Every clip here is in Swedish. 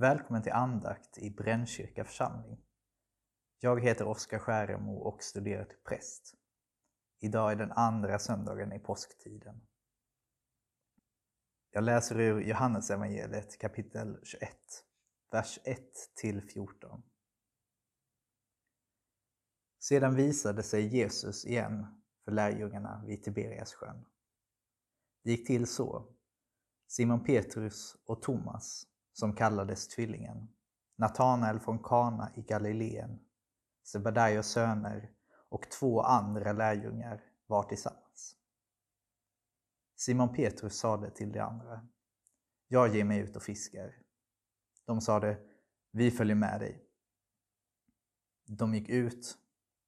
Välkommen till andakt i Brännkyrka församling. Jag heter Oskar Skäremo och studerar till präst. Idag är den andra söndagen i påsktiden. Jag läser ur Johannesevangeliet kapitel 21, vers 1 till 14. Sedan visade sig Jesus igen för lärjungarna vid Tiberiassjön. Det gick till så. Simon Petrus och Thomas som kallades Tvillingen, Natanael från Kana i Galileen, Sebedaios söner och två andra lärjungar var tillsammans. Simon Petrus sade till de andra, jag ger mig ut och fiskar. De sade, vi följer med dig. De gick ut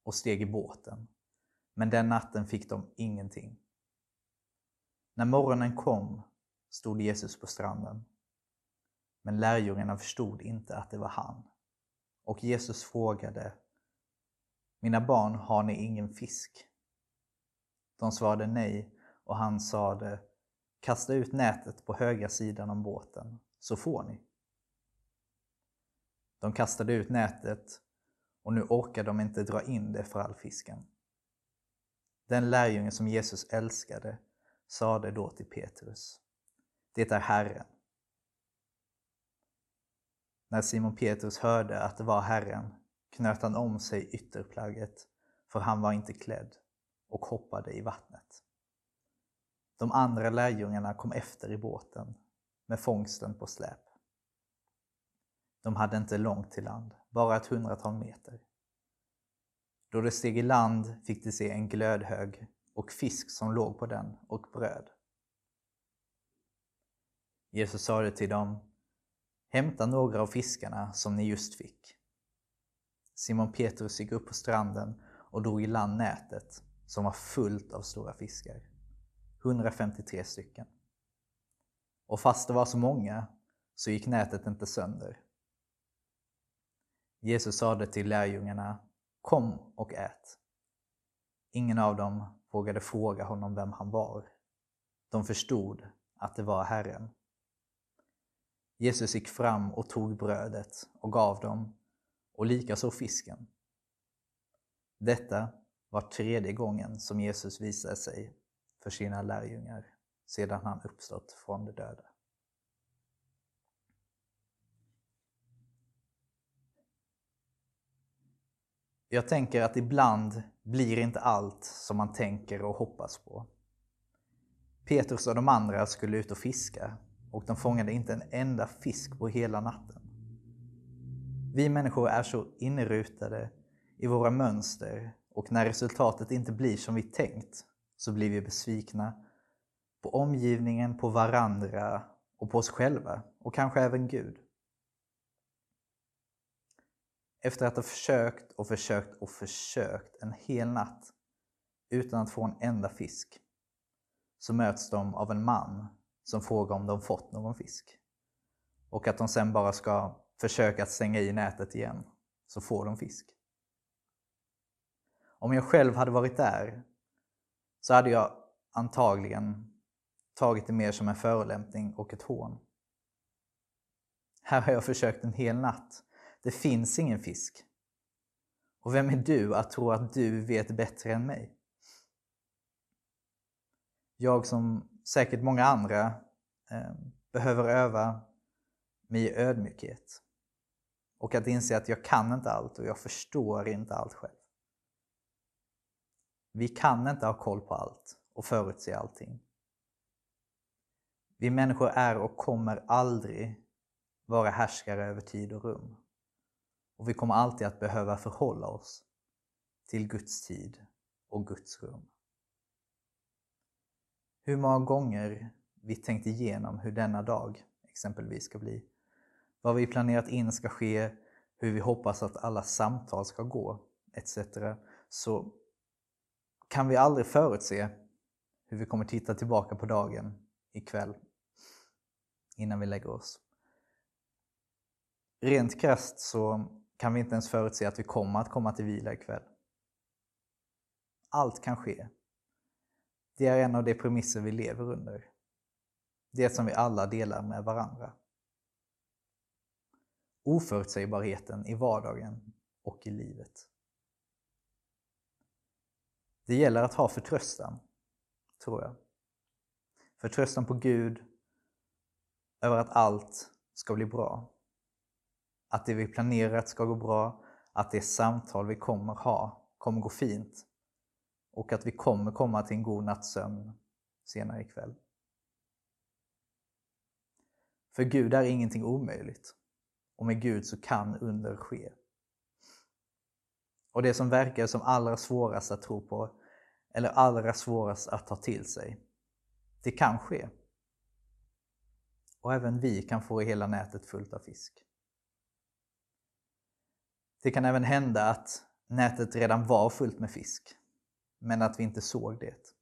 och steg i båten, men den natten fick de ingenting. När morgonen kom stod Jesus på stranden. Men lärjungarna förstod inte att det var han. Och Jesus frågade Mina barn, har ni ingen fisk? De svarade nej och han sade Kasta ut nätet på högra sidan om båten, så får ni. De kastade ut nätet och nu orkar de inte dra in det för all fisken. Den lärjunge som Jesus älskade sade då till Petrus Det är Herren. När Simon Petrus hörde att det var Herren knöt han om sig ytterplagget, för han var inte klädd, och hoppade i vattnet. De andra lärjungarna kom efter i båten med fångsten på släp. De hade inte långt till land, bara ett hundratal meter. Då de steg i land fick de se en glödhög och fisk som låg på den och bröd. Jesus sade till dem Hämta några av fiskarna som ni just fick. Simon Petrus gick upp på stranden och drog i land nätet som var fullt av stora fiskar. 153 stycken. Och fast det var så många så gick nätet inte sönder. Jesus sade till lärjungarna Kom och ät. Ingen av dem vågade fråga honom vem han var. De förstod att det var Herren. Jesus gick fram och tog brödet och gav dem, och likaså fisken. Detta var tredje gången som Jesus visade sig för sina lärjungar sedan han uppstått från de döda. Jag tänker att ibland blir inte allt som man tänker och hoppas på. Petrus och de andra skulle ut och fiska och de fångade inte en enda fisk på hela natten. Vi människor är så inrutade i våra mönster och när resultatet inte blir som vi tänkt så blir vi besvikna på omgivningen, på varandra och på oss själva och kanske även Gud. Efter att ha försökt och försökt och försökt en hel natt utan att få en enda fisk så möts de av en man som frågar om de fått någon fisk. Och att de sen bara ska försöka att stänga i nätet igen, så får de fisk. Om jag själv hade varit där så hade jag antagligen tagit det mer som en förolämpning och ett hån. Här har jag försökt en hel natt. Det finns ingen fisk. Och vem är du att tro att du vet bättre än mig? Jag som säkert många andra eh, behöver öva mig i ödmjukhet. Och att inse att jag kan inte allt och jag förstår inte allt själv. Vi kan inte ha koll på allt och förutse allting. Vi människor är och kommer aldrig vara härskare över tid och rum. Och vi kommer alltid att behöva förhålla oss till Guds tid och Guds rum. Hur många gånger vi tänkt igenom hur denna dag exempelvis ska bli. Vad vi planerat in ska ske, hur vi hoppas att alla samtal ska gå, etc. Så kan vi aldrig förutse hur vi kommer titta tillbaka på dagen ikväll innan vi lägger oss. Rent krasst så kan vi inte ens förutse att vi kommer att komma till vila ikväll. Allt kan ske. Det är en av de premisser vi lever under. Det som vi alla delar med varandra. Oförutsägbarheten i vardagen och i livet. Det gäller att ha förtröstan, tror jag. Förtröstan på Gud över att allt ska bli bra. Att det vi planerat ska gå bra, att det samtal vi kommer ha kommer gå fint och att vi kommer komma till en god nattsömn senare ikväll. För Gud är ingenting omöjligt och med Gud så kan under ske. Och det som verkar som allra svårast att tro på eller allra svårast att ta till sig, det kan ske. Och även vi kan få hela nätet fullt av fisk. Det kan även hända att nätet redan var fullt med fisk, men att vi inte såg det.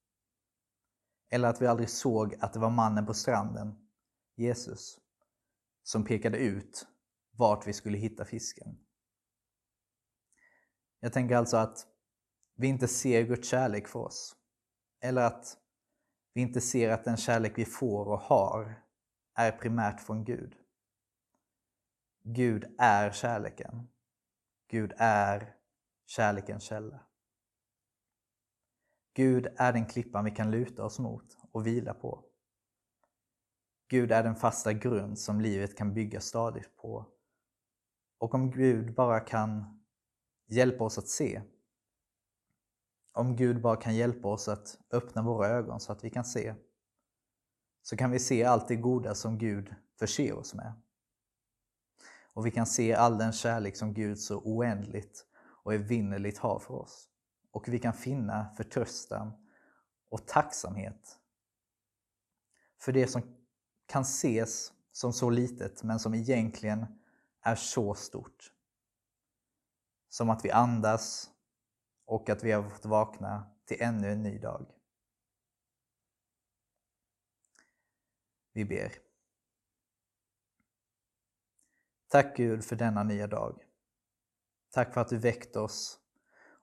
Eller att vi aldrig såg att det var mannen på stranden, Jesus, som pekade ut vart vi skulle hitta fisken. Jag tänker alltså att vi inte ser Guds kärlek för oss. Eller att vi inte ser att den kärlek vi får och har är primärt från Gud. Gud är kärleken. Gud är kärlekens källa. Gud är den klippan vi kan luta oss mot och vila på. Gud är den fasta grund som livet kan bygga stadigt på. Och om Gud bara kan hjälpa oss att se, om Gud bara kan hjälpa oss att öppna våra ögon så att vi kan se, så kan vi se allt det goda som Gud förser oss med. Och vi kan se all den kärlek som Gud så oändligt och evinnerligt har för oss. Och vi kan finna förtröstan och tacksamhet för det som kan ses som så litet men som egentligen är så stort. Som att vi andas och att vi har fått vakna till ännu en ny dag. Vi ber. Tack Gud för denna nya dag. Tack för att du väckt oss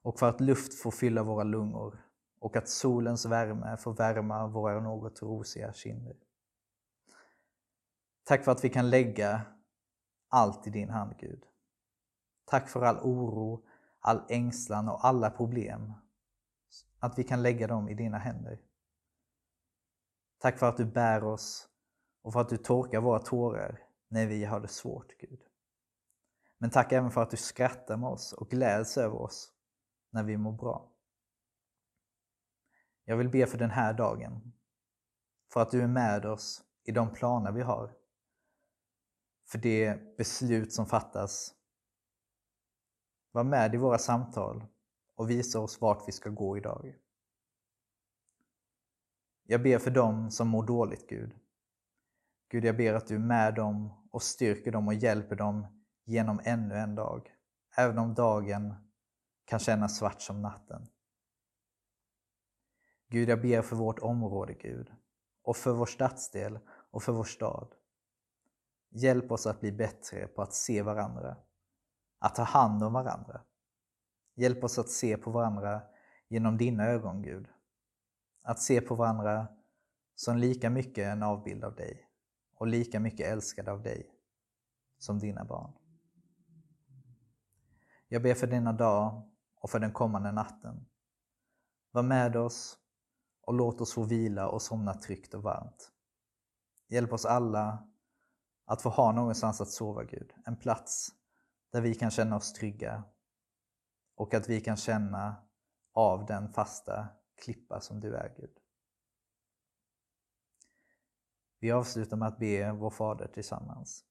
och för att luft får fylla våra lungor och att solens värme får värma våra något rosiga kinder. Tack för att vi kan lägga allt i din hand Gud. Tack för all oro, all ängslan och alla problem. Att vi kan lägga dem i dina händer. Tack för att du bär oss och för att du torkar våra tårar när vi har det svårt, Gud. Men tack även för att du skrattar med oss och gläds över oss när vi mår bra. Jag vill be för den här dagen, för att du är med oss i de planer vi har, för det beslut som fattas. Var med i våra samtal och visa oss vart vi ska gå idag. Jag ber för dem som mår dåligt, Gud. Gud, jag ber att du är med dem och styrker dem och hjälper dem genom ännu en dag. Även om dagen kan kännas svart som natten. Gud, jag ber för vårt område, Gud, och för vår stadsdel och för vår stad. Hjälp oss att bli bättre på att se varandra, att ta hand om varandra. Hjälp oss att se på varandra genom dina ögon, Gud. Att se på varandra som lika mycket en avbild av dig och lika mycket älskade av dig som dina barn. Jag ber för denna dag och för den kommande natten. Var med oss och låt oss få vila och somna tryggt och varmt. Hjälp oss alla att få ha någonstans att sova, Gud. En plats där vi kan känna oss trygga och att vi kan känna av den fasta klippa som du är, Gud. Vi avslutar med att be vår Fader tillsammans.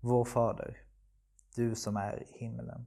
Vår Fader, du som är i himmelen.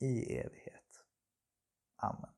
i evighet. Amen.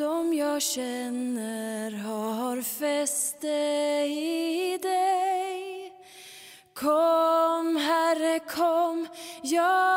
Som jag känner har fäste i dig. Kom, Herre, kom, jag